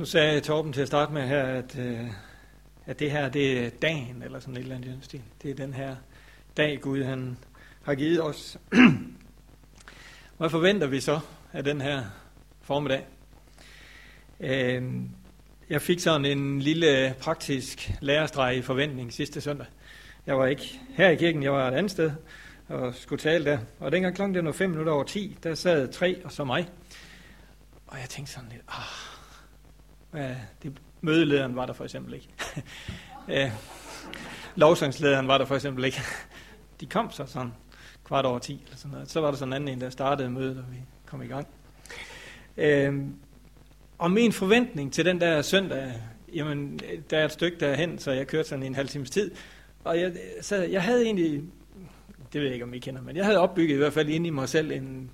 Nu sagde Torben til at starte med her, at, øh, at det her det er dagen, eller sådan et eller andet stil. Det er den her dag, Gud han har givet os. Hvad forventer vi så af den her formiddag? Øh, jeg fik sådan en lille praktisk lærestreg i forventning sidste søndag. Jeg var ikke her i kirken, jeg var et andet sted og skulle tale der. Og dengang klokken det var 5 minutter over 10, der sad tre og så mig. Og jeg tænkte sådan lidt, ah, det, mødelederen var der for eksempel ikke. lovsangslederen var der for eksempel ikke. De kom så sådan kvart over 10 eller sådan noget. Så var der sådan en anden en, der startede mødet, og vi kom i gang. Øh, og min forventning til den der søndag, jamen, der er et stykke derhen, så jeg kørte sådan en halv times tid. Og jeg, så jeg havde egentlig, det ved jeg ikke, om I kender, men jeg havde opbygget i hvert fald inde i mig selv en,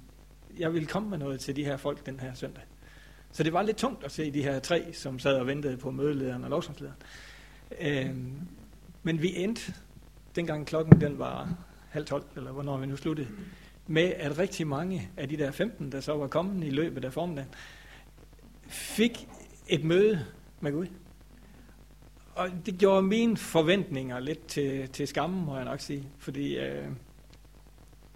jeg ville komme med noget til de her folk den her søndag. Så det var lidt tungt at se de her tre, som sad og ventede på mødelederen og lovsomslederen. Øh, men vi endte, dengang klokken den var halv tolv, eller hvornår vi nu sluttede, med at rigtig mange af de der 15, der så var kommet i løbet af formiddagen, fik et møde med Gud. Og det gjorde mine forventninger lidt til, til skammen, må jeg nok sige. Fordi øh,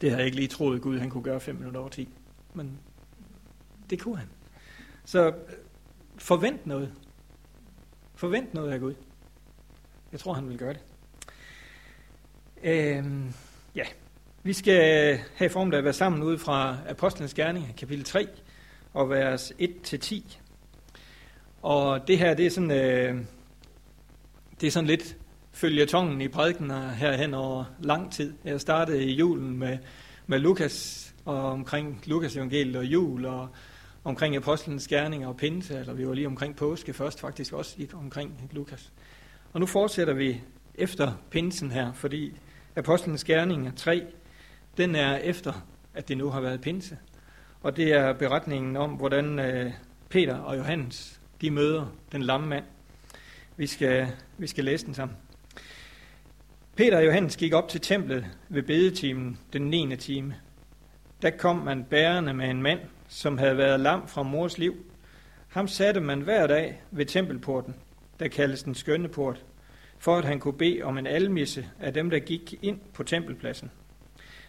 det havde jeg ikke lige troet, Gud han kunne gøre fem minutter over 10. Men det kunne han. Så øh, forvent noget. Forvent noget af Gud. Jeg tror, han vil gøre det. Øhm, ja, vi skal have form at være sammen ud fra Apostlenes Gerning, kapitel 3, og vers 1-10. Og det her, det er sådan, øh, det er sådan lidt følge tongen i prædiken herhen over lang tid. Jeg startede i julen med, med Lukas, og omkring Lukas evangeliet og jul, og omkring apostlenes gerninger og pinse, eller vi var lige omkring påske først faktisk også lige omkring Lukas. Og nu fortsætter vi efter pinsen her, fordi apostlenes gerninger 3, den er efter, at det nu har været pinse. Og det er beretningen om, hvordan øh, Peter og Johannes, de møder den lamme mand. Vi skal, vi skal læse den sammen. Peter og Johannes gik op til templet ved bedetimen den 9. time. Der kom man bærende med en mand, som havde været lam fra mors liv. Ham satte man hver dag ved tempelporten, der kaldes den skønne port, for at han kunne bede om en almisse af dem, der gik ind på tempelpladsen.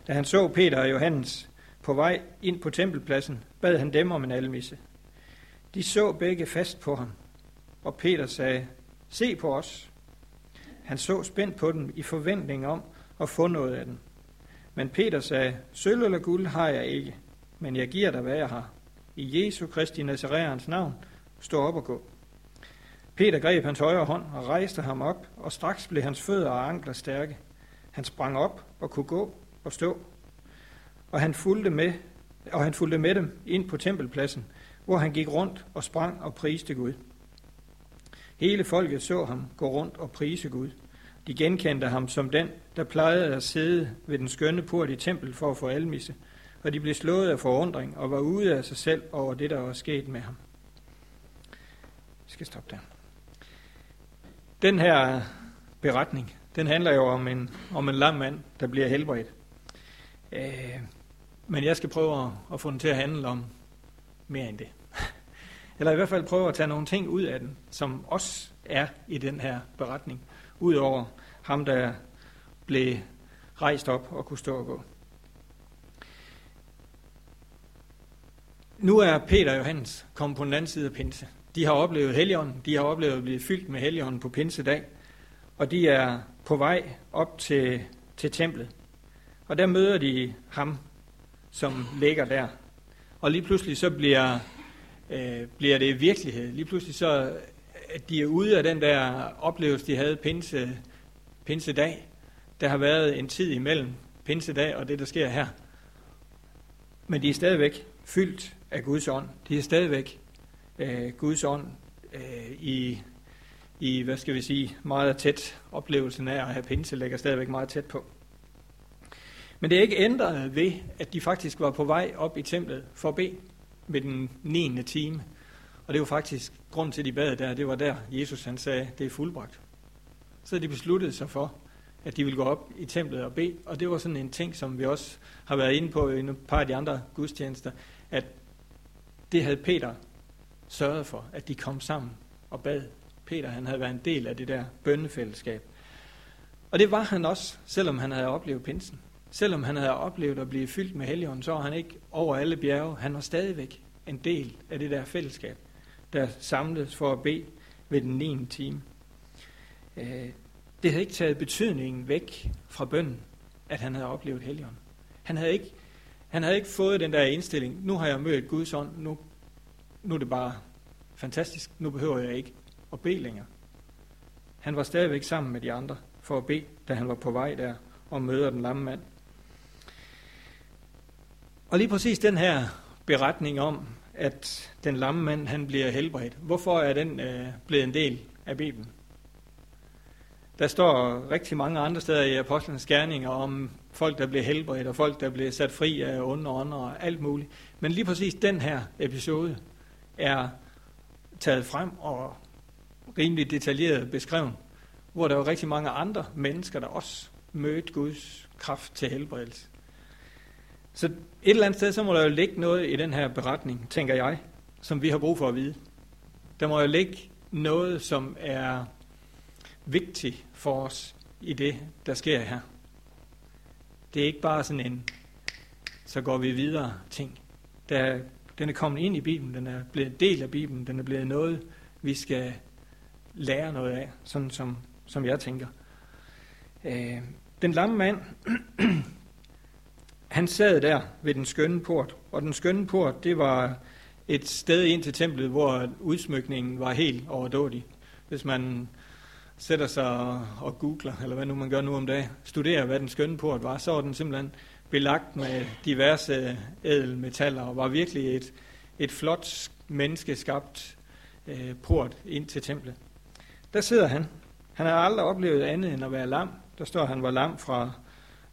Da han så Peter og Johannes på vej ind på tempelpladsen, bad han dem om en almisse. De så begge fast på ham, og Peter sagde, se på os. Han så spændt på dem i forventning om at få noget af den. Men Peter sagde, sølv eller guld har jeg ikke, men jeg giver dig, hvad jeg har. I Jesu Kristi Nazareans navn, stå op og gå. Peter greb hans højre hånd og rejste ham op, og straks blev hans fødder og ankler stærke. Han sprang op og kunne gå og stå. Og han fulgte med, og han fulgte med dem ind på tempelpladsen, hvor han gik rundt og sprang og priste Gud. Hele folket så ham gå rundt og prise Gud. De genkendte ham som den, der plejede at sidde ved den skønne port i tempel for at få almisse, og de blev slået af forundring og var ude af sig selv over det, der var sket med ham. Jeg skal stoppe der. Den her beretning, den handler jo om en, om en lam mand, der bliver helbredt. Øh, men jeg skal prøve at, at få den til at handle om mere end det. Eller i hvert fald prøve at tage nogle ting ud af den, som også er i den her beretning, udover ham, der blev rejst op og kunne stå og gå. Nu er Peter og Johannes kommet på den anden side af pinse. De har oplevet Helligånden, de har oplevet at blive fyldt med Helligånden på pinsedag, og de er på vej op til, til templet. Og der møder de ham, som ligger der. Og lige pludselig så bliver, øh, bliver det virkelighed. Lige pludselig så at de er ude af den der oplevelse, de havde pinse, pinsedag. Der har været en tid imellem pinsedag og det, der sker her. Men de er stadigvæk fyldt af Guds ånd. De er stadigvæk øh, Guds ånd øh, i, i, hvad skal vi sige, meget tæt oplevelsen af at have pinse ligger stadigvæk meget tæt på. Men det er ikke ændret ved, at de faktisk var på vej op i templet for at bede ved den 9. time. Og det var faktisk grund til, at de bad der, det var der, Jesus han sagde, det er fuldbragt. Så de besluttede sig for, at de ville gå op i templet og bede. Og det var sådan en ting, som vi også har været inde på i et par af de andre gudstjenester, at det havde Peter sørget for, at de kom sammen og bad. Peter han havde været en del af det der bønnefællesskab. Og det var han også, selvom han havde oplevet pinsen. Selvom han havde oplevet at blive fyldt med helligånden, så var han ikke over alle bjerge. Han var stadigvæk en del af det der fællesskab, der samledes for at bede ved den 9. time. Øh, det havde ikke taget betydningen væk fra bønden, at han havde oplevet helligånden. Han havde ikke, han havde ikke fået den der indstilling, nu har jeg mødt Guds ånd, nu, nu er det bare fantastisk, nu behøver jeg ikke at bede længere. Han var stadigvæk sammen med de andre for at bede, da han var på vej der og møder den lamme mand. Og lige præcis den her beretning om, at den lamme mand han bliver helbredt, hvorfor er den øh, blevet en del af Bibelen? Der står rigtig mange andre steder i apostlenes gerninger om folk, der blev helbredt, og folk, der blev sat fri af onde ånder og alt muligt. Men lige præcis den her episode er taget frem og rimelig detaljeret beskrevet, hvor der var rigtig mange andre mennesker, der også mødte Guds kraft til helbredelse. Så et eller andet sted, så må der jo ligge noget i den her beretning, tænker jeg, som vi har brug for at vide. Der må jo ligge noget, som er vigtigt for os i det, der sker her. Det er ikke bare sådan en, så går vi videre ting. Der, den er kommet ind i Bibelen, den er blevet en del af Bibelen, den er blevet noget, vi skal lære noget af, sådan som, som jeg tænker. Øh, den lamme mand, han sad der ved den skønne port, og den skønne port, det var et sted ind til templet, hvor udsmykningen var helt overdådig. Hvis man sætter sig og googler, eller hvad nu man gør nu om dagen, studerer, hvad den skønne port var, så var den simpelthen belagt med diverse ædelmetaller, og var virkelig et, et flot menneskeskabt øh, port ind til templet. Der sidder han. Han har aldrig oplevet andet end at være lam. Der står, at han var lam fra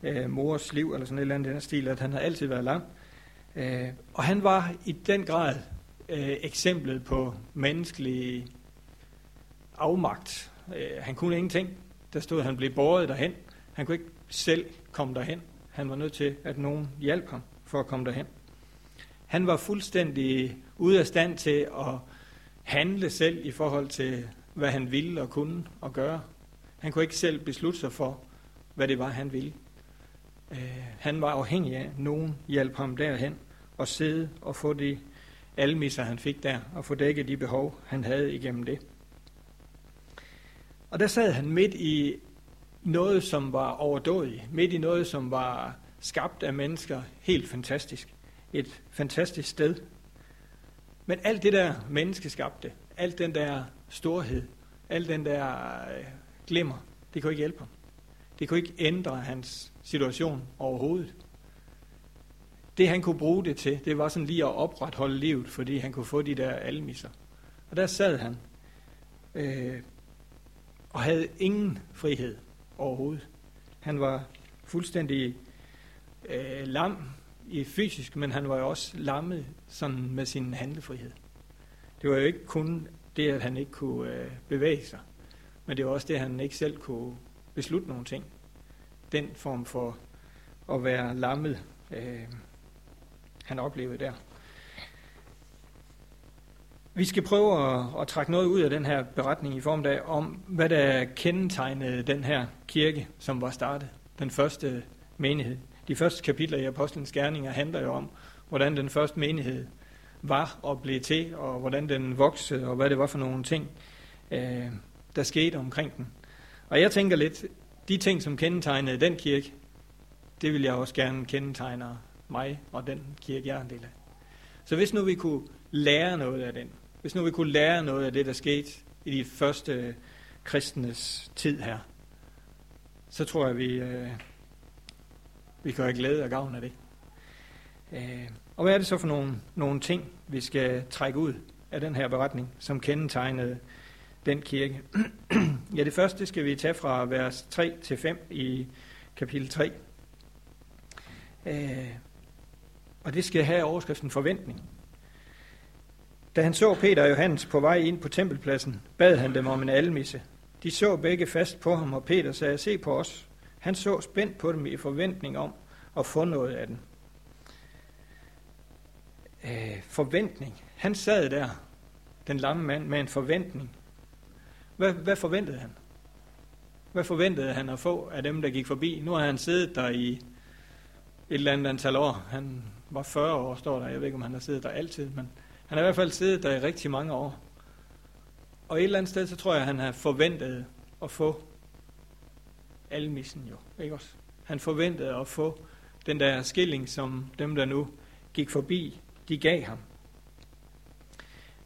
øh, mors liv, eller sådan et eller andet den stil, at han har altid været lam. Øh, og han var i den grad øh, eksemplet på menneskelig afmagt. Øh, han kunne ingenting. Der stod, at han blev båret derhen. Han kunne ikke selv komme derhen. Han var nødt til, at nogen hjalp ham for at komme derhen. Han var fuldstændig ude af stand til at handle selv i forhold til, hvad han ville og kunne og gøre. Han kunne ikke selv beslutte sig for, hvad det var, han ville. Øh, han var afhængig af, at nogen hjalp ham derhen og sidde og få de almisser, han fik der, og få dækket de behov, han havde igennem det. Og der sad han midt i noget, som var overdådigt, midt i noget, som var skabt af mennesker, helt fantastisk. Et fantastisk sted. Men alt det der menneskeskabte, alt den der storhed, alt den der øh, glimmer, det kunne ikke hjælpe ham. Det kunne ikke ændre hans situation overhovedet. Det han kunne bruge det til, det var sådan lige at opretholde livet, fordi han kunne få de der almisser. Og der sad han øh, og havde ingen frihed overhovedet. Han var fuldstændig øh, lam i fysisk, men han var jo også lammet sådan med sin handlefrihed. Det var jo ikke kun det, at han ikke kunne øh, bevæge sig, men det var også det, at han ikke selv kunne beslutte nogle ting. Den form for at være lammet, øh, han oplevede der. Vi skal prøve at, at trække noget ud af den her beretning i formiddag om, hvad der kendetegnede den her kirke, som var startet. Den første menighed. De første kapitler i Apostlenes Gerninger handler jo om, hvordan den første menighed var og blev til, og hvordan den voksede, og hvad det var for nogle ting, øh, der skete omkring den. Og jeg tænker lidt, de ting, som kendetegnede den kirke, det vil jeg også gerne kendetegne mig og den kirke, jeg er en del af. Så hvis nu vi kunne lære noget af den, hvis nu vi kunne lære noget af det, der skete i de første øh, kristnes tid her, så tror jeg, vi, øh, vi kan have glæde og gavn af det. Øh, og hvad er det så for nogle, nogle ting, vi skal trække ud af den her beretning, som kendetegnede den kirke? ja, det første skal vi tage fra vers 3 til 5 i kapitel 3. Øh, og det skal have overskriften forventning. Da han så Peter og Johannes på vej ind på tempelpladsen, bad han dem om en almisse. De så begge fast på ham, og Peter sagde, se på os. Han så spændt på dem i forventning om at få noget af den. Øh, forventning. Han sad der den lamme mand med en forventning. Hvad, hvad forventede han? Hvad forventede han at få af dem, der gik forbi? Nu har han siddet der i et eller andet antal år. Han var 40 år, står der. Jeg ved ikke, om han har siddet der altid, men han har i hvert fald siddet der i rigtig mange år. Og et eller andet sted, så tror jeg, at han har forventet at få almissen jo, ikke også? Han forventede at få den der skilling, som dem, der nu gik forbi, de gav ham.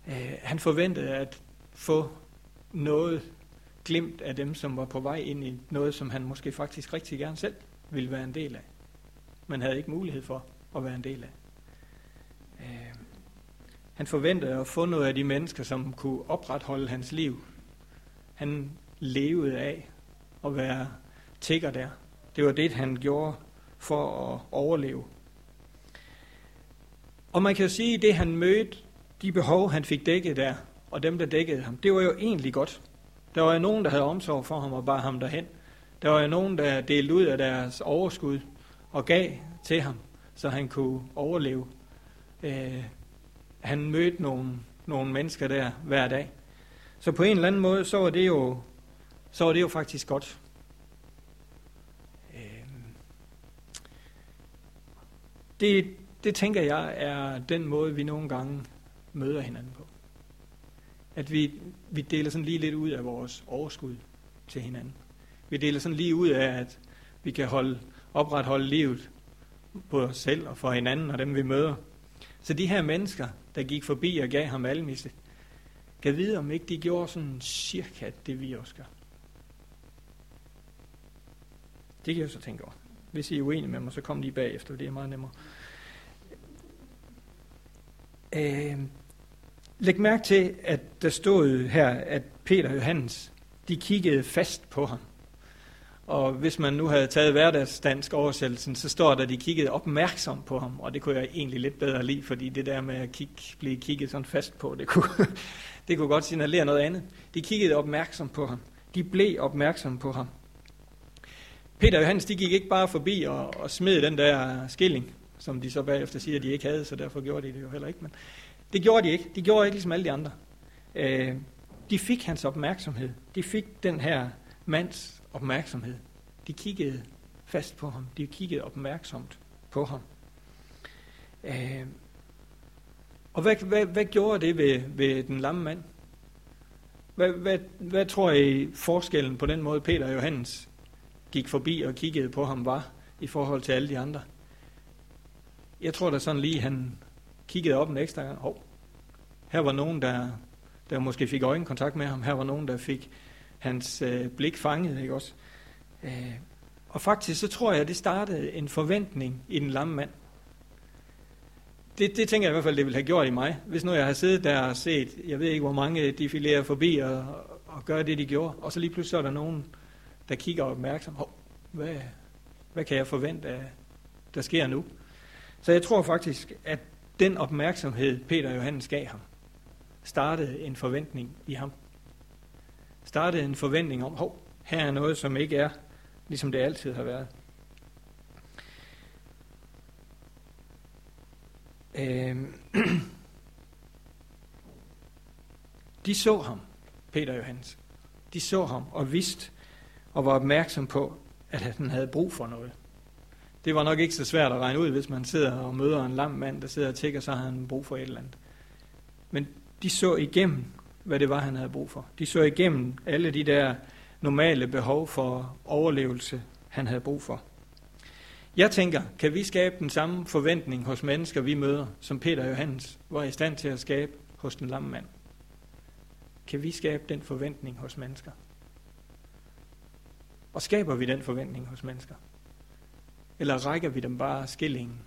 Øh, han forventede at få noget glimt af dem, som var på vej ind i noget, som han måske faktisk rigtig gerne selv ville være en del af. Man havde ikke mulighed for at være en del af. Øh, han forventede at få noget af de mennesker, som kunne opretholde hans liv. Han levede af at være tigger der. Det var det, han gjorde for at overleve. Og man kan jo sige, at det han mødte, de behov han fik dækket der, og dem der dækkede ham, det var jo egentlig godt. Der var jo nogen, der havde omsorg for ham og bar ham derhen. Der var jo nogen, der delte ud af deres overskud og gav til ham, så han kunne overleve. Øh, han mødte nogle, nogle mennesker der hver dag. Så på en eller anden måde, så var det jo, så var det jo faktisk godt. Øhm, det, det tænker jeg er den måde, vi nogle gange møder hinanden på. At vi, vi deler sådan lige lidt ud af vores overskud til hinanden. Vi deler sådan lige ud af, at vi kan holde, opretholde livet på os selv og for hinanden og dem, vi møder. Så de her mennesker, der gik forbi og gav ham almisse, kan vide, om ikke de gjorde sådan cirka det, vi også gør. Det kan jeg så tænke over. Hvis I er uenige med mig, så kom lige bagefter, det er meget nemmere. Øh, læg mærke til, at der stod her, at Peter og Johannes, de kiggede fast på ham. Og hvis man nu havde taget hverdagsdansk oversættelsen, så står der, at de kiggede opmærksom på ham, og det kunne jeg egentlig lidt bedre lide, fordi det der med at kigge, blive kigget sådan fast på, det kunne, det kunne godt signalere noget andet. De kiggede opmærksom på ham. De blev opmærksom på ham. Peter og Johannes, de gik ikke bare forbi og, og smed den der skilling, som de så bagefter siger, at de ikke havde, så derfor gjorde de det jo heller ikke. Men det gjorde de ikke. De gjorde ikke ligesom alle de andre. Øh, de fik hans opmærksomhed. De fik den her mands opmærksomhed. De kiggede fast på ham. De kiggede opmærksomt på ham. Øh, og hvad, hvad, hvad gjorde det ved, ved den lamme mand? Hvad, hvad, hvad tror I forskellen på den måde, Peter og Johannes gik forbi og kiggede på ham, var i forhold til alle de andre? Jeg tror da sådan lige, han kiggede op en ekstra gang. Hov, her var nogen, der, der måske fik øjenkontakt med ham. Her var nogen, der fik hans øh, blik fanget, ikke også? Øh, og faktisk så tror jeg, at det startede en forventning i den lamme mand. Det, det tænker jeg i hvert fald, det ville have gjort i mig. Hvis nu jeg har siddet der og set, jeg ved ikke, hvor mange de filerer forbi og, og gør det, de gjorde, og så lige pludselig så er der nogen, der kigger opmærksom. Hov, hvad, hvad kan jeg forvente, af, der sker nu? Så jeg tror faktisk, at den opmærksomhed, Peter og Johannes gav ham, startede en forventning i ham. Startede en forventning om, hov, her er noget, som ikke er, ligesom det altid har været. Øh, De så ham, Peter og Johannes. De så ham og vidste og var opmærksom på, at han havde brug for noget. Det var nok ikke så svært at regne ud, hvis man sidder og møder en lam mand, der sidder og tigger, så har han brug for et eller andet. Men de så igennem, hvad det var, han havde brug for. De så igennem alle de der normale behov for overlevelse, han havde brug for. Jeg tænker, kan vi skabe den samme forventning hos mennesker, vi møder, som Peter og Johannes var i stand til at skabe hos den lamme mand? Kan vi skabe den forventning hos mennesker? Og skaber vi den forventning hos mennesker? Eller rækker vi dem bare skillingen?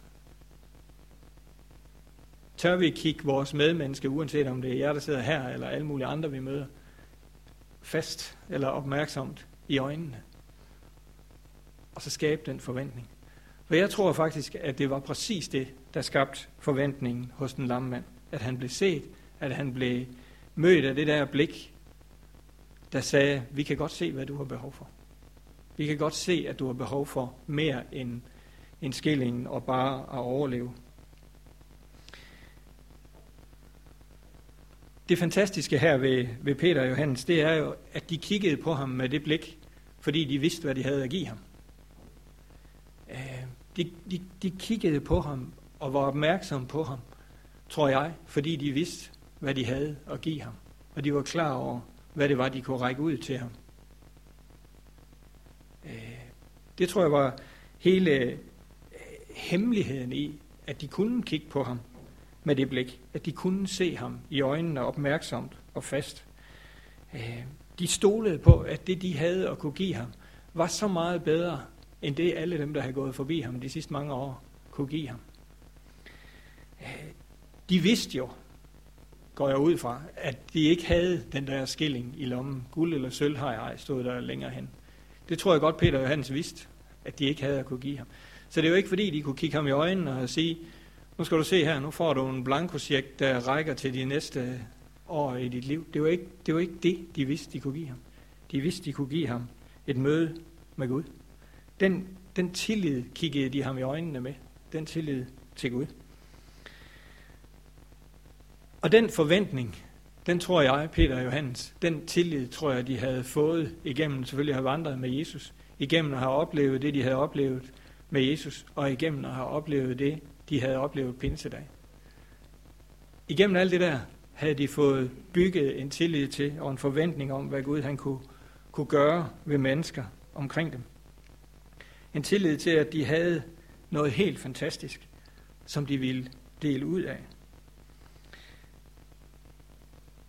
Tør vi kigge vores medmenneske, uanset om det er jer, der sidder her, eller alle mulige andre, vi møder, fast eller opmærksomt i øjnene? Og så skabe den forventning. For jeg tror faktisk, at det var præcis det, der skabte forventningen hos den lamme mand. At han blev set, at han blev mødt af det der blik, der sagde, vi kan godt se, hvad du har behov for. Vi kan godt se, at du har behov for mere end, end skillingen og bare at overleve. Det fantastiske her ved, ved Peter og Johannes, det er jo, at de kiggede på ham med det blik, fordi de vidste, hvad de havde at give ham. Øh, de, de, de kiggede på ham og var opmærksomme på ham, tror jeg, fordi de vidste, hvad de havde at give ham. Og de var klar over, hvad det var, de kunne række ud til ham. Øh, det tror jeg var hele øh, hemmeligheden i, at de kunne kigge på ham med det blik. At de kunne se ham i øjnene opmærksomt og fast. Øh, de stolede på, at det, de havde at kunne give ham, var så meget bedre, end det alle dem, der havde gået forbi ham de sidste mange år, kunne give ham. Øh, de vidste jo, går jeg ud fra, at de ikke havde den der skilling i lommen. Guld eller sølv har jeg ej, stod der længere hen. Det tror jeg godt, Peter Johannes vidste, at de ikke havde at kunne give ham. Så det er jo ikke fordi, de kunne kigge ham i øjnene og sige, nu skal du se her, nu får du en blankosjek, der rækker til de næste år i dit liv. Det var, ikke, det var ikke det, de vidste, de kunne give ham. De vidste, de kunne give ham et møde med Gud. Den, den tillid kiggede de ham i øjnene med. Den tillid til Gud. Og den forventning, den tror jeg, Peter og Johannes, den tillid tror jeg, de havde fået igennem selvfølgelig at have vandret med Jesus, igennem at have oplevet det, de havde oplevet med Jesus, og igennem at have oplevet det, de havde oplevet pinsedag. Igennem alt det der havde de fået bygget en tillid til og en forventning om, hvad Gud han kunne, kunne gøre ved mennesker omkring dem. En tillid til, at de havde noget helt fantastisk, som de ville dele ud af.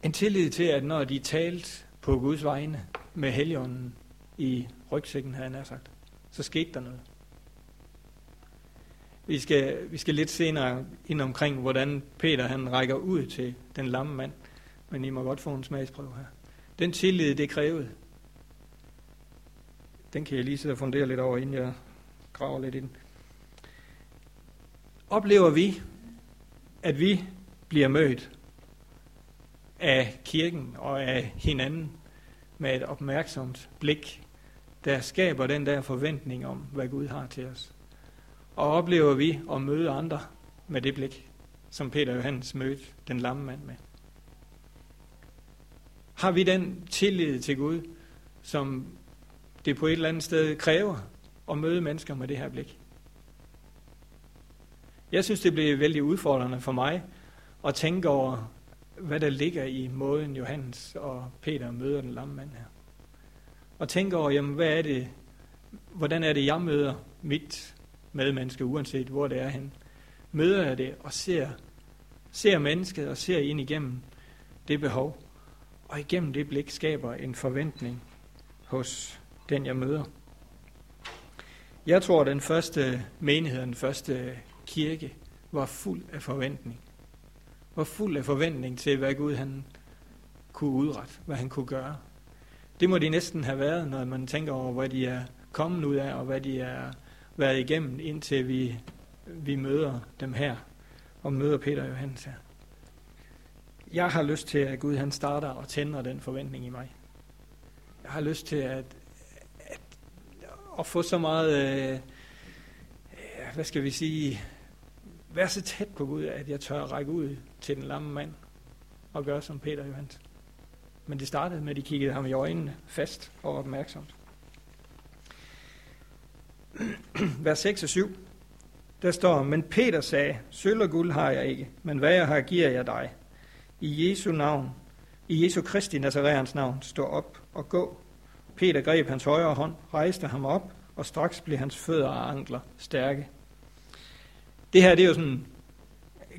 En tillid til, at når de talte på Guds vegne med Helligånden i rygsækken, havde han sagt, så skete der noget. Vi skal, vi skal lidt senere ind omkring, hvordan Peter han rækker ud til den lamme mand. Men I må godt få en smagsprøve her. Den tillid, det krævede, den kan jeg lige sidde og fundere lidt over, inden jeg graver lidt i den. Oplever vi, at vi bliver mødt af kirken og af hinanden med et opmærksomt blik, der skaber den der forventning om, hvad Gud har til os. Og oplever vi at møde andre med det blik, som Peter Johannes mødte den lamme mand med. Har vi den tillid til Gud, som det på et eller andet sted kræver at møde mennesker med det her blik? Jeg synes, det blev vældig udfordrende for mig at tænke over, hvad der ligger i måden Johannes og Peter møder den lamme mand her. Og tænke over, jamen, hvad er det, hvordan er det, jeg møder mit medmenneske, uanset hvor det er han. Møder jeg det og ser, ser mennesket og ser ind igennem det behov. Og igennem det blik skaber en forventning hos den, jeg møder. Jeg tror, at den første menighed, den første kirke, var fuld af forventning var fuld af forventning til, hvad Gud han kunne udrette, hvad han kunne gøre. Det må de næsten have været, når man tænker over, hvad de er kommet ud af, og hvad de er været igennem, indtil vi, vi møder dem her, og møder Peter og Johannes her. Jeg har lyst til, at Gud han starter og tænder den forventning i mig. Jeg har lyst til at, at, at få så meget, øh, hvad skal vi sige, være så tæt på Gud, at jeg tør række ud til den lamme mand og gøre som Peter og Johannes. Men det startede med, at de kiggede ham i øjnene fast og opmærksomt. Vers 6 og 7, der står, Men Peter sagde, sølv og guld har jeg ikke, men hvad jeg har, giver jeg dig. I Jesu navn, i Jesu Kristi Nazareans navn, stå op og gå. Peter greb hans højre hånd, rejste ham op, og straks blev hans fødder og ankler stærke. Det her det er jo sådan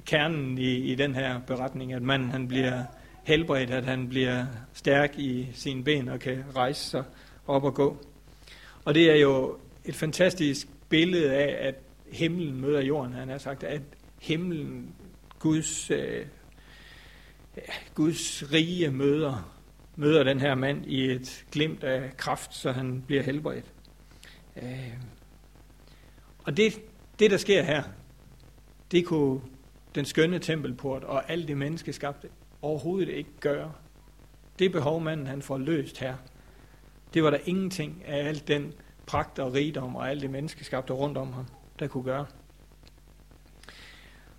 kernen i, i den her beretning, at manden han bliver helbredt, at han bliver stærk i sine ben og kan rejse sig op og gå. Og det er jo et fantastisk billede af, at himlen møder jorden. Han har sagt, at himlen, Guds, øh, Guds rige møder, møder den her mand i et glimt af kraft, så han bliver helbredt. Øh, og det, det, der sker her, det kunne den skønne tempelport og alt det menneskeskabte overhovedet ikke gøre. Det behov manden han får løst her, det var der ingenting af alt den pragt og rigdom og alt det menneskeskabte rundt om ham, der kunne gøre.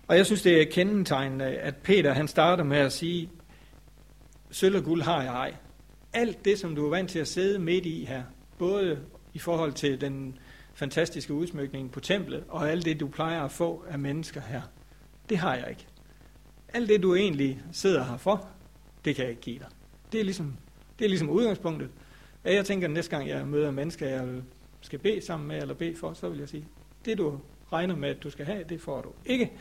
Og jeg synes, det er kendetegnende, at Peter han starter med at sige, sølv og guld har jeg ej. Alt det, som du er vant til at sidde midt i her, både i forhold til den fantastiske udsmykning på templet, og alt det, du plejer at få af mennesker her, det har jeg ikke. Alt det, du egentlig sidder her for, det kan jeg ikke give dig. Det er ligesom, det er ligesom udgangspunktet. Jeg tænker, at næste gang jeg møder mennesker, jeg skal bede sammen med eller bede for, så vil jeg sige, det du regner med, at du skal have, det får du ikke.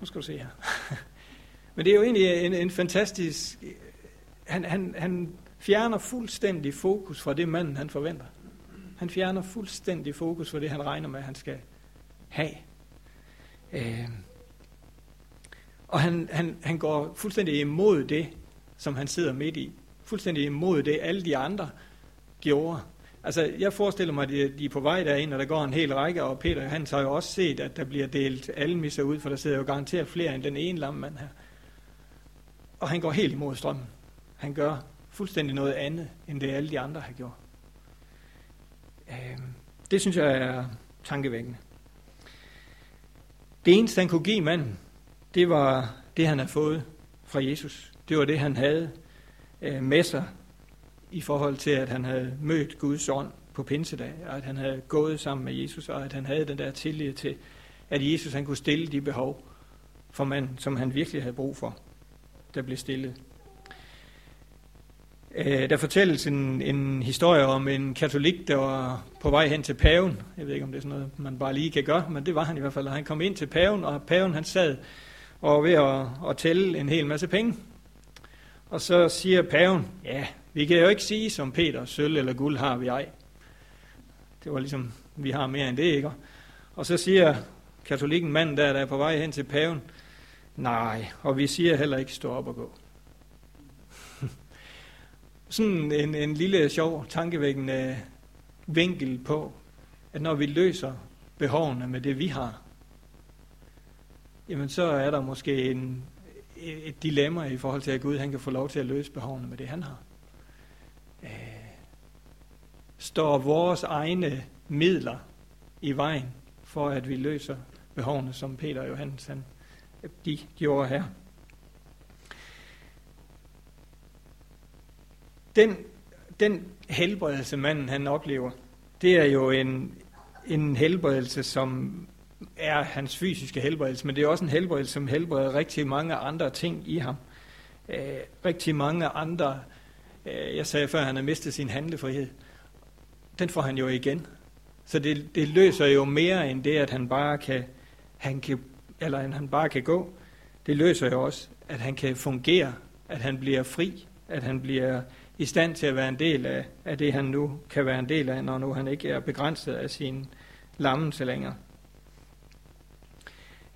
Nu skal du se her. Men det er jo egentlig en, en fantastisk... Han, han, han fjerner fuldstændig fokus fra det, manden han forventer. Han fjerner fuldstændig fokus fra det, han regner med, at han skal have. Øh, og han, han, han går fuldstændig imod det, som han sidder midt i. Fuldstændig imod det, alle de andre gjorde. Altså, jeg forestiller mig, at de er på vej derind, og der går en hel række, og Peter han har jo også set, at der bliver delt almisser ud, for der sidder jo garanteret flere end den ene lammand her. Og han går helt imod strømmen. Han gør fuldstændig noget andet, end det alle de andre har gjort. Øhm, det synes jeg er tankevækkende. Det eneste, han kunne give manden, det var det, han havde fået fra Jesus. Det var det, han havde øh, med sig i forhold til, at han havde mødt Guds ånd på pinsedag, og at han havde gået sammen med Jesus, og at han havde den der tillid til, at Jesus han kunne stille de behov for mand, som han virkelig havde brug for, der blev stillet. Øh, der fortælles en, en historie om en katolik, der var på vej hen til paven. Jeg ved ikke, om det er sådan noget, man bare lige kan gøre, men det var han i hvert fald. Han kom ind til paven, og paven han sad og var ved at, at tælle en hel masse penge. Og så siger paven, ja, vi kan jo ikke sige, som Peter, sølv eller guld har vi ej. Det var ligesom, vi har mere end det, ikke? Og så siger katolikken mand, der, der er på vej hen til paven, nej, og vi siger heller ikke stå op og gå. Sådan en, en lille sjov, tankevækkende vinkel på, at når vi løser behovene med det, vi har, jamen så er der måske en, et dilemma i forhold til, at Gud han kan få lov til at løse behovene med det, han har. Øh, står vores egne midler i vejen for, at vi løser behovene, som Peter og Johannes han, de gjorde her. Den, den helbredelse, manden han oplever, det er jo en, en helbredelse, som er hans fysiske helbredelse, men det er også en helbredelse, som helbreder rigtig mange andre ting i ham. Øh, rigtig mange andre, Øh, jeg sagde før, at han har mistet sin handlefrihed. Den får han jo igen. Så det, det løser jo mere end det, at han bare kan, han kan, eller at han bare kan gå. Det løser jo også, at han kan fungere, at han bliver fri, at han bliver i stand til at være en del af, af det, han nu kan være en del af, når nu han ikke er begrænset af sin lammelse længere.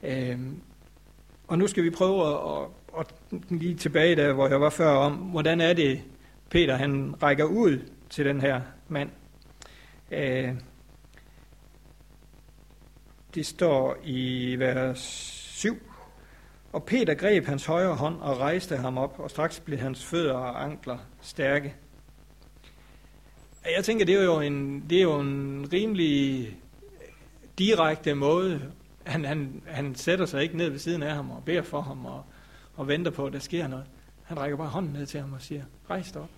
Øhm, og nu skal vi prøve at, at, at lige tilbage der, hvor jeg var før om, hvordan er det, Peter han rækker ud til den her mand. Øh, det står i vers 7. Og Peter greb hans højre hånd og rejste ham op, og straks blev hans fødder og ankler stærke. Jeg tænker, det er jo en, det er jo en rimelig direkte måde han, han, han sætter sig ikke ned ved siden af ham og beder for ham og, og venter på, at der sker noget. Han rækker bare hånden ned til ham og siger, rejs dig op.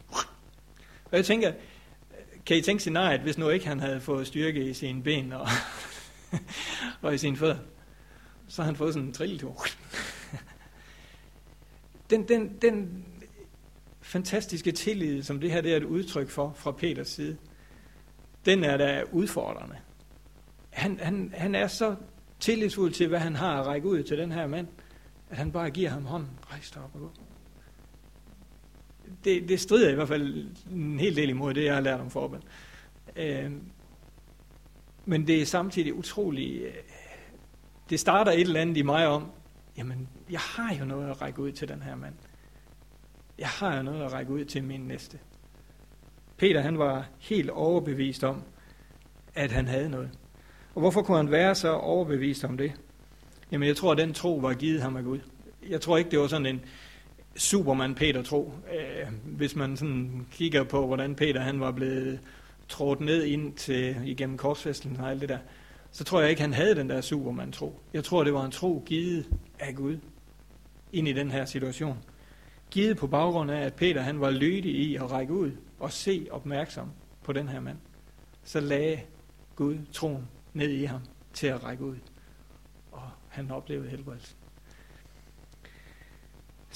Og jeg tænker, kan I tænke scenariet, hvis nu ikke han havde fået styrke i sine ben og, og i sine fødder, så har han fået sådan en trilletur. den, den, den fantastiske tillid, som det her det er et udtryk for fra Peters side, den er da udfordrende. Han, han, han er så tillidsfuld til, hvad han har at række ud til den her mand, at han bare giver ham hånden, rejs dig op og gå. Det, det strider i hvert fald en hel del imod det, jeg har lært om forbund. Øh, men det er samtidig utroligt, øh, det starter et eller andet i mig om, jamen, jeg har jo noget at række ud til den her mand. Jeg har jo noget at række ud til min næste. Peter, han var helt overbevist om, at han havde noget. Og hvorfor kunne han være så overbevist om det? Jamen jeg tror, at den tro var givet ham af Gud. Jeg tror ikke, det var sådan en Superman Peter tro. Øh, hvis man sådan kigger på, hvordan Peter han var blevet trådt ned ind til, igennem korsfæstelsen og alt det der, så tror jeg ikke, han havde den der Superman tro. Jeg tror, det var en tro givet af Gud ind i den her situation. givet på baggrund af, at Peter han var lydig i at række ud og se opmærksom på den her mand. Så lagde Gud troen ned i ham til at række ud. Og han oplevede helbredelse.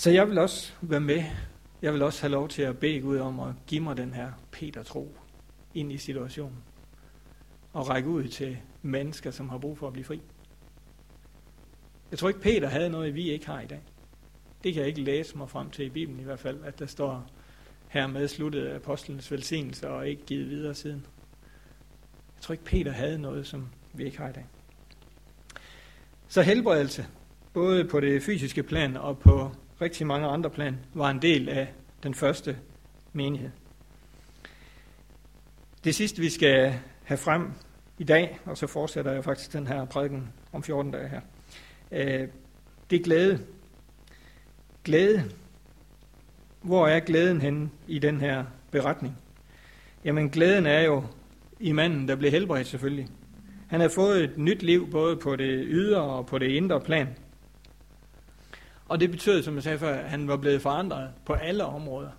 Så jeg vil også være med. Jeg vil også have lov til at bede Gud om at give mig den her Peter-tro ind i situationen. Og række ud til mennesker, som har brug for at blive fri. Jeg tror ikke, Peter havde noget, vi ikke har i dag. Det kan jeg ikke læse mig frem til i Bibelen i hvert fald, at der står her med sluttet apostlenes velsignelse og ikke givet videre siden. Jeg tror ikke, Peter havde noget, som vi ikke har i dag. Så helbredelse, både på det fysiske plan og på rigtig mange andre plan, var en del af den første menighed. Det sidste, vi skal have frem i dag, og så fortsætter jeg faktisk den her prædiken om 14 dage her, øh, det er glæde. Glæde. Hvor er glæden henne i den her beretning? Jamen glæden er jo i manden, der blev helbredt selvfølgelig. Han har fået et nyt liv, både på det ydre og på det indre plan. Og det betød, som jeg sagde før, at han var blevet forandret på alle områder.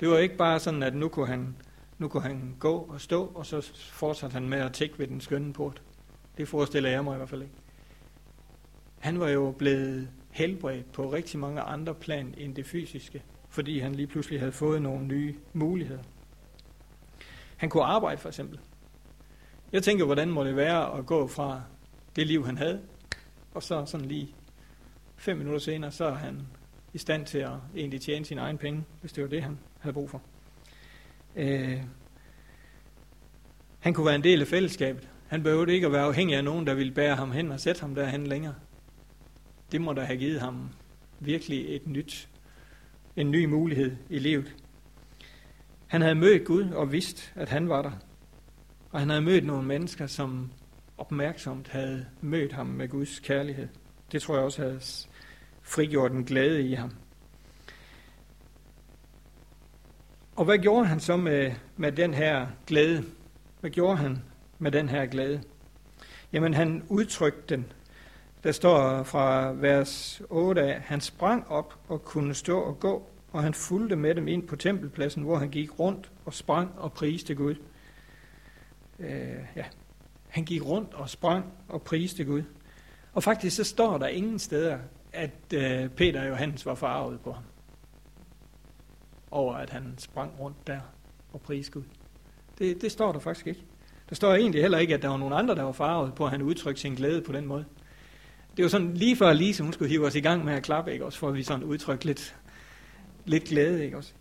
Det var ikke bare sådan, at nu kunne han, nu kunne han gå og stå, og så fortsatte han med at tække ved den skønne port. Det forestiller jeg mig i hvert fald ikke. Han var jo blevet helbredt på rigtig mange andre plan end det fysiske, fordi han lige pludselig havde fået nogle nye muligheder. Han kunne arbejde for eksempel. Jeg tænker, hvordan må det være at gå fra det liv, han havde, og så sådan lige fem minutter senere, så er han i stand til at egentlig tjene sine egne penge, hvis det var det, han havde brug for. Øh, han kunne være en del af fællesskabet. Han behøvede ikke at være afhængig af nogen, der ville bære ham hen og sætte ham derhen længere. Det må da have givet ham virkelig et nyt, en ny mulighed i livet. Han havde mødt Gud og vidst, at han var der. Og han havde mødt nogle mennesker, som opmærksomt havde mødt ham med Guds kærlighed. Det tror jeg også havde frigjort en glæde i ham. Og hvad gjorde han så med, med den her glæde? Hvad gjorde han med den her glæde? Jamen han udtrykte den. Der står fra vers 8 af, han sprang op og kunne stå og gå, og han fulgte med dem ind på tempelpladsen, hvor han gik rundt og sprang og priste Gud. Øh, ja. Han gik rundt og sprang og priste Gud. Og faktisk så står der ingen steder, at øh, Peter og Johannes var farvet på ham. Over at han sprang rundt der og priste Gud. Det, det står der faktisk ikke. Der står egentlig heller ikke, at der var nogen andre, der var farvet på, at han udtrykte sin glæde på den måde. Det var sådan lige før Lise, hun skulle hive os i gang med at klappe, ikke også, for at vi sådan udtrykte lidt, lidt glæde, ikke også.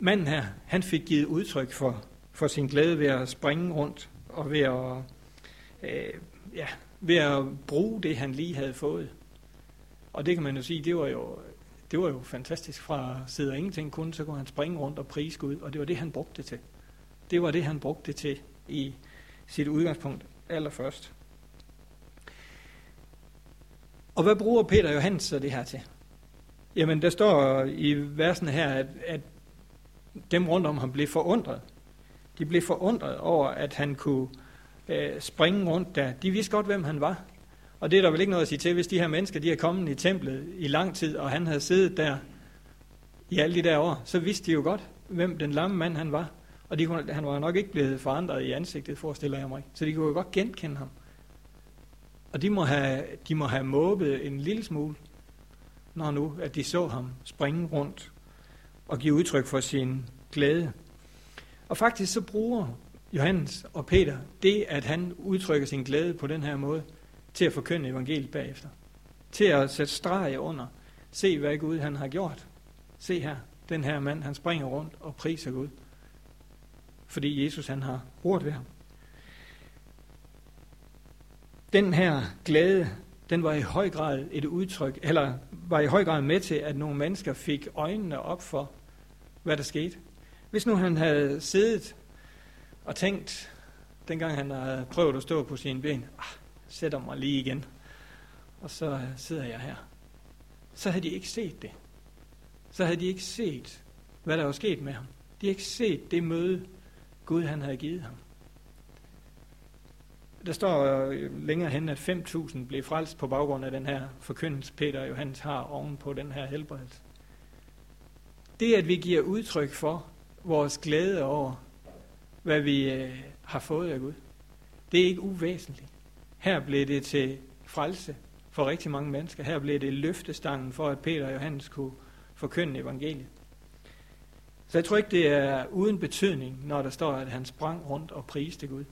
Manden her, han fik givet udtryk for, for sin glæde ved at springe rundt og ved at, øh, ja, ved at bruge det, han lige havde fået. Og det kan man jo sige, det var jo, det var jo fantastisk fra at sidde og ingenting kun, så kunne han springe rundt og prise Gud, og det var det, han brugte det til. Det var det, han brugte det til i sit udgangspunkt allerførst. Og hvad bruger Peter Johannes så det her til? Jamen, der står i versene her, at, at dem rundt om ham blev forundret. De blev forundret over, at han kunne øh, springe rundt der. De vidste godt, hvem han var. Og det er der vel ikke noget at sige til, hvis de her mennesker, de er kommet i templet i lang tid, og han havde siddet der i alle de der år, så vidste de jo godt, hvem den lamme mand han var. Og de kunne, han var nok ikke blevet forandret i ansigtet, forestiller jeg mig. Så de kunne jo godt genkende ham. Og de må have, de må have måbet en lille smule, når nu, at de så ham springe rundt og give udtryk for sin glæde. Og faktisk så bruger Johannes og Peter det, at han udtrykker sin glæde på den her måde, til at forkynde evangeliet bagefter. Til at sætte streg under. Se, hvad Gud han har gjort. Se her, den her mand, han springer rundt og priser Gud. Fordi Jesus han har rurt ved ham. Den her glæde, den var i høj grad et udtryk, eller var i høj grad med til, at nogle mennesker fik øjnene op for, hvad der skete. Hvis nu han havde siddet og tænkt, dengang han havde prøvet at stå på sine ben, ah, sætter mig lige igen, og så øh, sidder jeg her. Så havde de ikke set det. Så havde de ikke set, hvad der var sket med ham. De havde ikke set det møde, Gud han havde givet ham. Der står øh, længere hen, at 5.000 blev frelst på baggrund af den her forkyndelse, Peter og Johannes har oven på den her helbredelse. det, at vi giver udtryk for vores glæde over, hvad vi øh, har fået af Gud, det er ikke uvæsentligt. Her blev det til frelse for rigtig mange mennesker. Her blev det løftestangen for, at Peter og Johannes kunne forkynde evangeliet. Så jeg tror ikke, det er uden betydning, når der står, at han sprang rundt og priste Gud.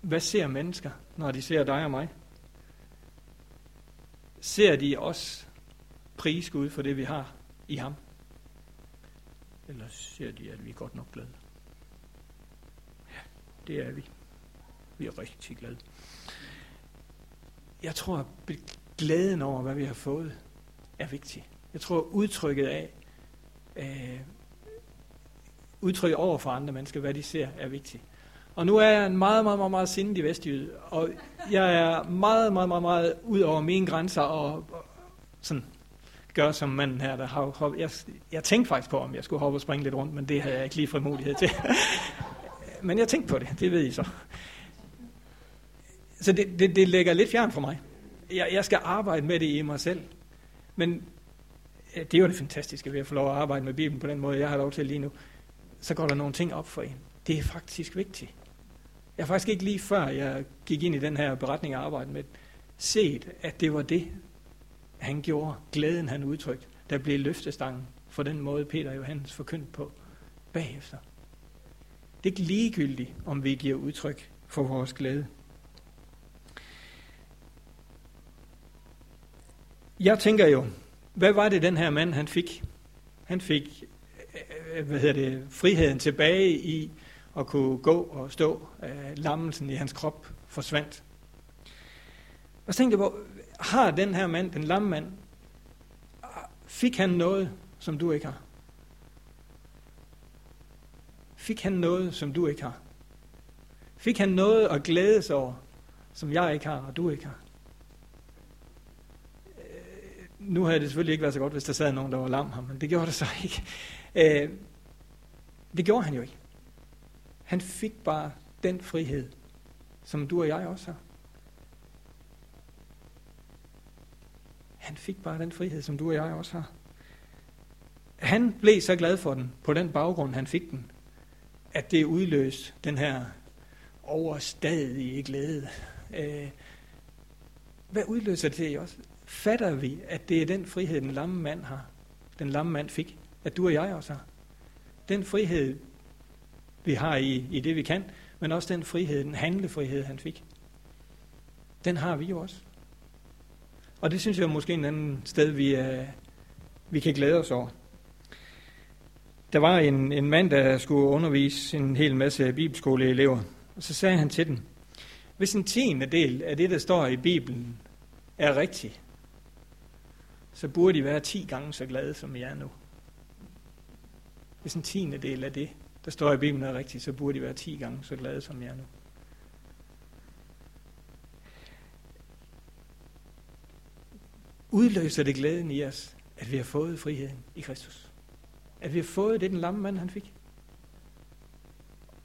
Hvad ser mennesker, når de ser dig og mig? Ser de os prise Gud for det, vi har i ham? Eller ser de, at vi er godt nok glade? Ja, det er vi. Vi er rigtig glade. Jeg tror, at glæden over, hvad vi har fået, er vigtig. Jeg tror, udtrykket af, øh, udtrykket over for andre mennesker, hvad de ser, er vigtigt. Og nu er jeg en meget, meget, meget, meget sindig vestjyde, og jeg er meget, meget, meget, meget ud over mine grænser, og, og sådan gøre som manden her, der har hoppet. Jeg, jeg tænkte faktisk på, om jeg skulle hoppe og springe lidt rundt, men det havde jeg ikke lige frimodighed til. men jeg tænkte på det, det ved I så. Så det, det, det lægger lidt fjern for mig. Jeg, jeg skal arbejde med det i mig selv. Men øh, det er jo det fantastiske ved at få lov at arbejde med Bibelen på den måde, jeg har lov til lige nu. Så går der nogle ting op for en. Det er faktisk vigtigt. Jeg har faktisk ikke lige før jeg gik ind i den her beretning og arbejdede med set, at det var det, han gjorde, glæden han udtrykte, der blev løftestangen for den måde, Peter og Johannes forkyndte på bagefter. Det er ikke ligegyldigt, om vi giver udtryk for vores glæde. Jeg tænker jo, hvad var det, den her mand han fik? Han fik øh, hvad hedder det, friheden tilbage i at kunne gå og stå. Øh, lammelsen i hans krop forsvandt. Og så tænkte jeg på, har den her mand, den lamme mand, fik han noget, som du ikke har? Fik han noget, som du ikke har? Fik han noget at glæde sig over, som jeg ikke har, og du ikke har? Øh, nu havde det selvfølgelig ikke været så godt, hvis der sad nogen, der var lam ham, men det gjorde det så ikke. Øh, det gjorde han jo ikke. Han fik bare den frihed, som du og jeg også har. Han fik bare den frihed, som du og jeg også har. Han blev så glad for den, på den baggrund, han fik den, at det udløste den her overstadige glæde. Øh, hvad udløser det i os? Fatter vi, at det er den frihed, den lamme mand har, den lamme mand fik, at du og jeg også har? Den frihed, vi har i, i det, vi kan, men også den frihed, den handlefrihed, han fik. Den har vi jo også. Og det synes jeg måske en anden sted, vi, er, vi kan glæde os over. Der var en, en mand, der skulle undervise en hel masse bibelskoleelever, og så sagde han til dem, hvis en tiende del af det, der står i Bibelen, er rigtigt, så burde de være 10 gange så glade, som I er nu. Hvis en tiende del af det, der står i Bibelen, er rigtigt, så burde de være 10 gange så glade, som I er nu. Udløser det glæden i os, at vi har fået friheden i Kristus. At vi har fået det, den lamme mand han fik.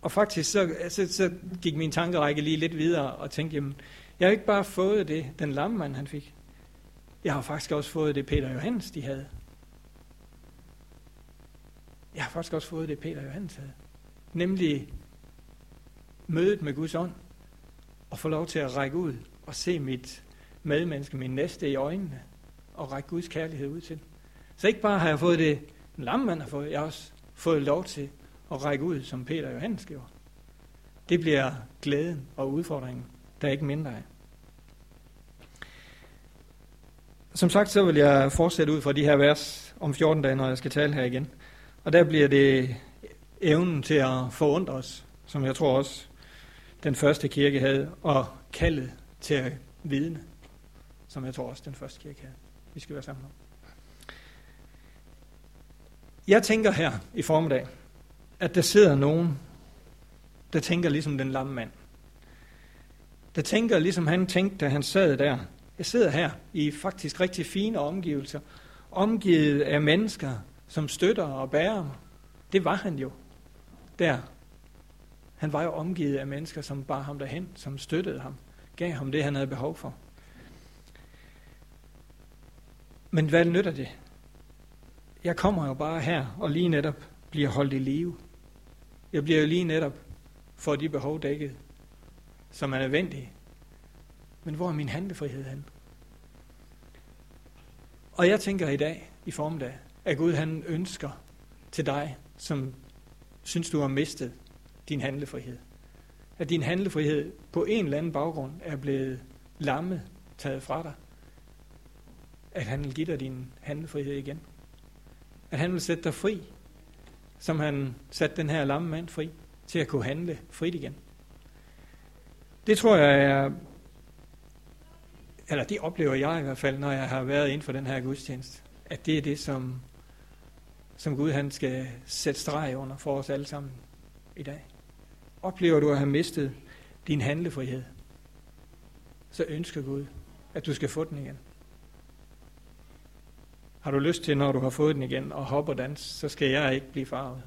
Og faktisk så, så, så gik min tankerække lige lidt videre og tænkte, jamen, jeg har ikke bare fået det, den lamme mand han fik. Jeg har faktisk også fået det, Peter og Johannes de havde. Jeg har faktisk også fået det, Peter og Johannes havde. Nemlig mødet med Guds ånd, og få lov til at række ud og se mit medmenneske, min næste i øjnene, og række Guds kærlighed ud til. Så ikke bare har jeg fået det, den lamme mand har fået, jeg har også fået lov til at række ud, som Peter og Johannes gjorde. Det bliver glæden og udfordringen, der er ikke mindre af. Som sagt, så vil jeg fortsætte ud fra de her vers om 14 dage, når jeg skal tale her igen. Og der bliver det evnen til at forundre os, som jeg tror også den første kirke havde, og kaldet til at vidne, som jeg tror også den første kirke havde vi skal være sammen om. Jeg tænker her i formiddag, at der sidder nogen, der tænker ligesom den lamme mand. Der tænker ligesom han tænkte, da han sad der. Jeg sidder her i faktisk rigtig fine omgivelser, omgivet af mennesker, som støtter og bærer mig. Det var han jo der. Han var jo omgivet af mennesker, som bar ham derhen, som støttede ham, gav ham det, han havde behov for. Men hvad nytter det? Jeg kommer jo bare her og lige netop bliver holdt i live. Jeg bliver jo lige netop for de behov dækket, som er nødvendige. Men hvor er min handlefrihed hen? Og jeg tænker i dag, i formiddag, at Gud han ønsker til dig, som synes du har mistet din handlefrihed. At din handlefrihed på en eller anden baggrund er blevet lammet, taget fra dig. At han vil give dig din handlefrihed igen. At han vil sætte dig fri, som han satte den her lamme mand fri, til at kunne handle frit igen. Det tror jeg er, eller det oplever jeg i hvert fald, når jeg har været inden for den her gudstjeneste, at det er det, som, som Gud han skal sætte streg under for os alle sammen i dag. Oplever du at have mistet din handlefrihed, så ønsker Gud, at du skal få den igen. Har du lyst til, når du har fået den igen, at hoppe og danse, så skal jeg ikke blive farvet.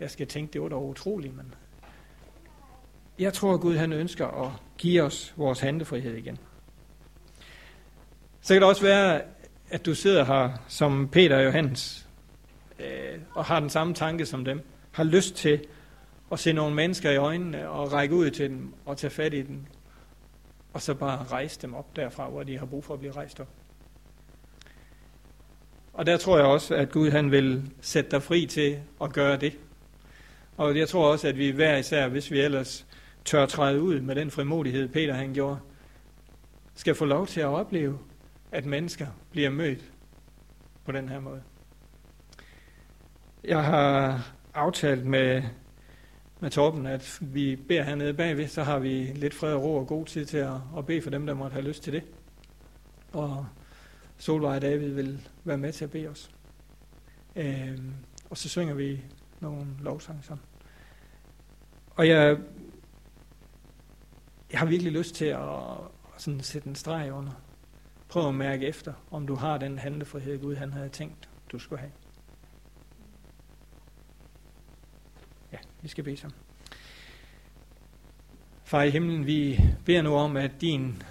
Jeg skal tænke, det var da utroligt, men jeg tror, at Gud han ønsker at give os vores handlefrihed igen. Så kan det også være, at du sidder her som Peter og Johannes, øh, og har den samme tanke som dem. Har lyst til at se nogle mennesker i øjnene og række ud til dem og tage fat i dem. Og så bare rejse dem op derfra, hvor de har brug for at blive rejst op. Og der tror jeg også, at Gud han vil sætte dig fri til at gøre det. Og jeg tror også, at vi hver især, hvis vi ellers tør træde ud med den frimodighed, Peter han gjorde, skal få lov til at opleve, at mennesker bliver mødt på den her måde. Jeg har aftalt med, med Torben, at vi beder hernede bagved, så har vi lidt fred og ro og god tid til at, at bede for dem, der måtte have lyst til det. Og Solvej og David vil være med til at bede os. Øhm, og så synger vi nogle lovsange sammen. Og jeg, jeg har virkelig lyst til at, at sådan sætte en streg under. Prøv at mærke efter, om du har den handlefrihed, Gud han havde tænkt, du skulle have. Ja, vi skal bede sammen. Far i himlen, vi beder nu om, at din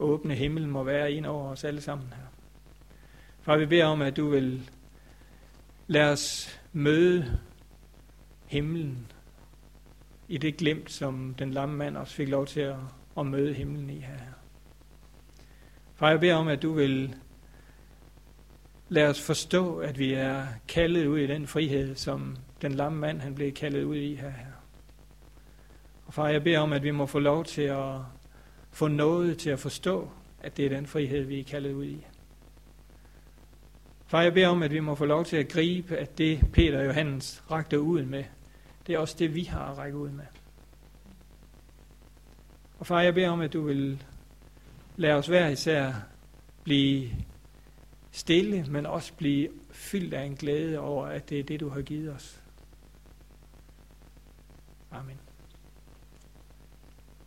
åbne himmel må være ind over os alle sammen her. Far, vi beder om, at du vil lade os møde himlen i det glimt, som den lamme mand også fik lov til at, at møde himlen i her. Far, jeg beder om, at du vil lade os forstå, at vi er kaldet ud i den frihed, som den lamme mand han blev kaldet ud i her. Og far, jeg beder om, at vi må få lov til at få noget til at forstå, at det er den frihed, vi er kaldet ud i. Far, jeg beder om, at vi må få lov til at gribe, at det Peter og Johannes rakte ud med, det er også det, vi har at række ud med. Og far, jeg beder om, at du vil lade os hver især blive stille, men også blive fyldt af en glæde over, at det er det, du har givet os. Amen.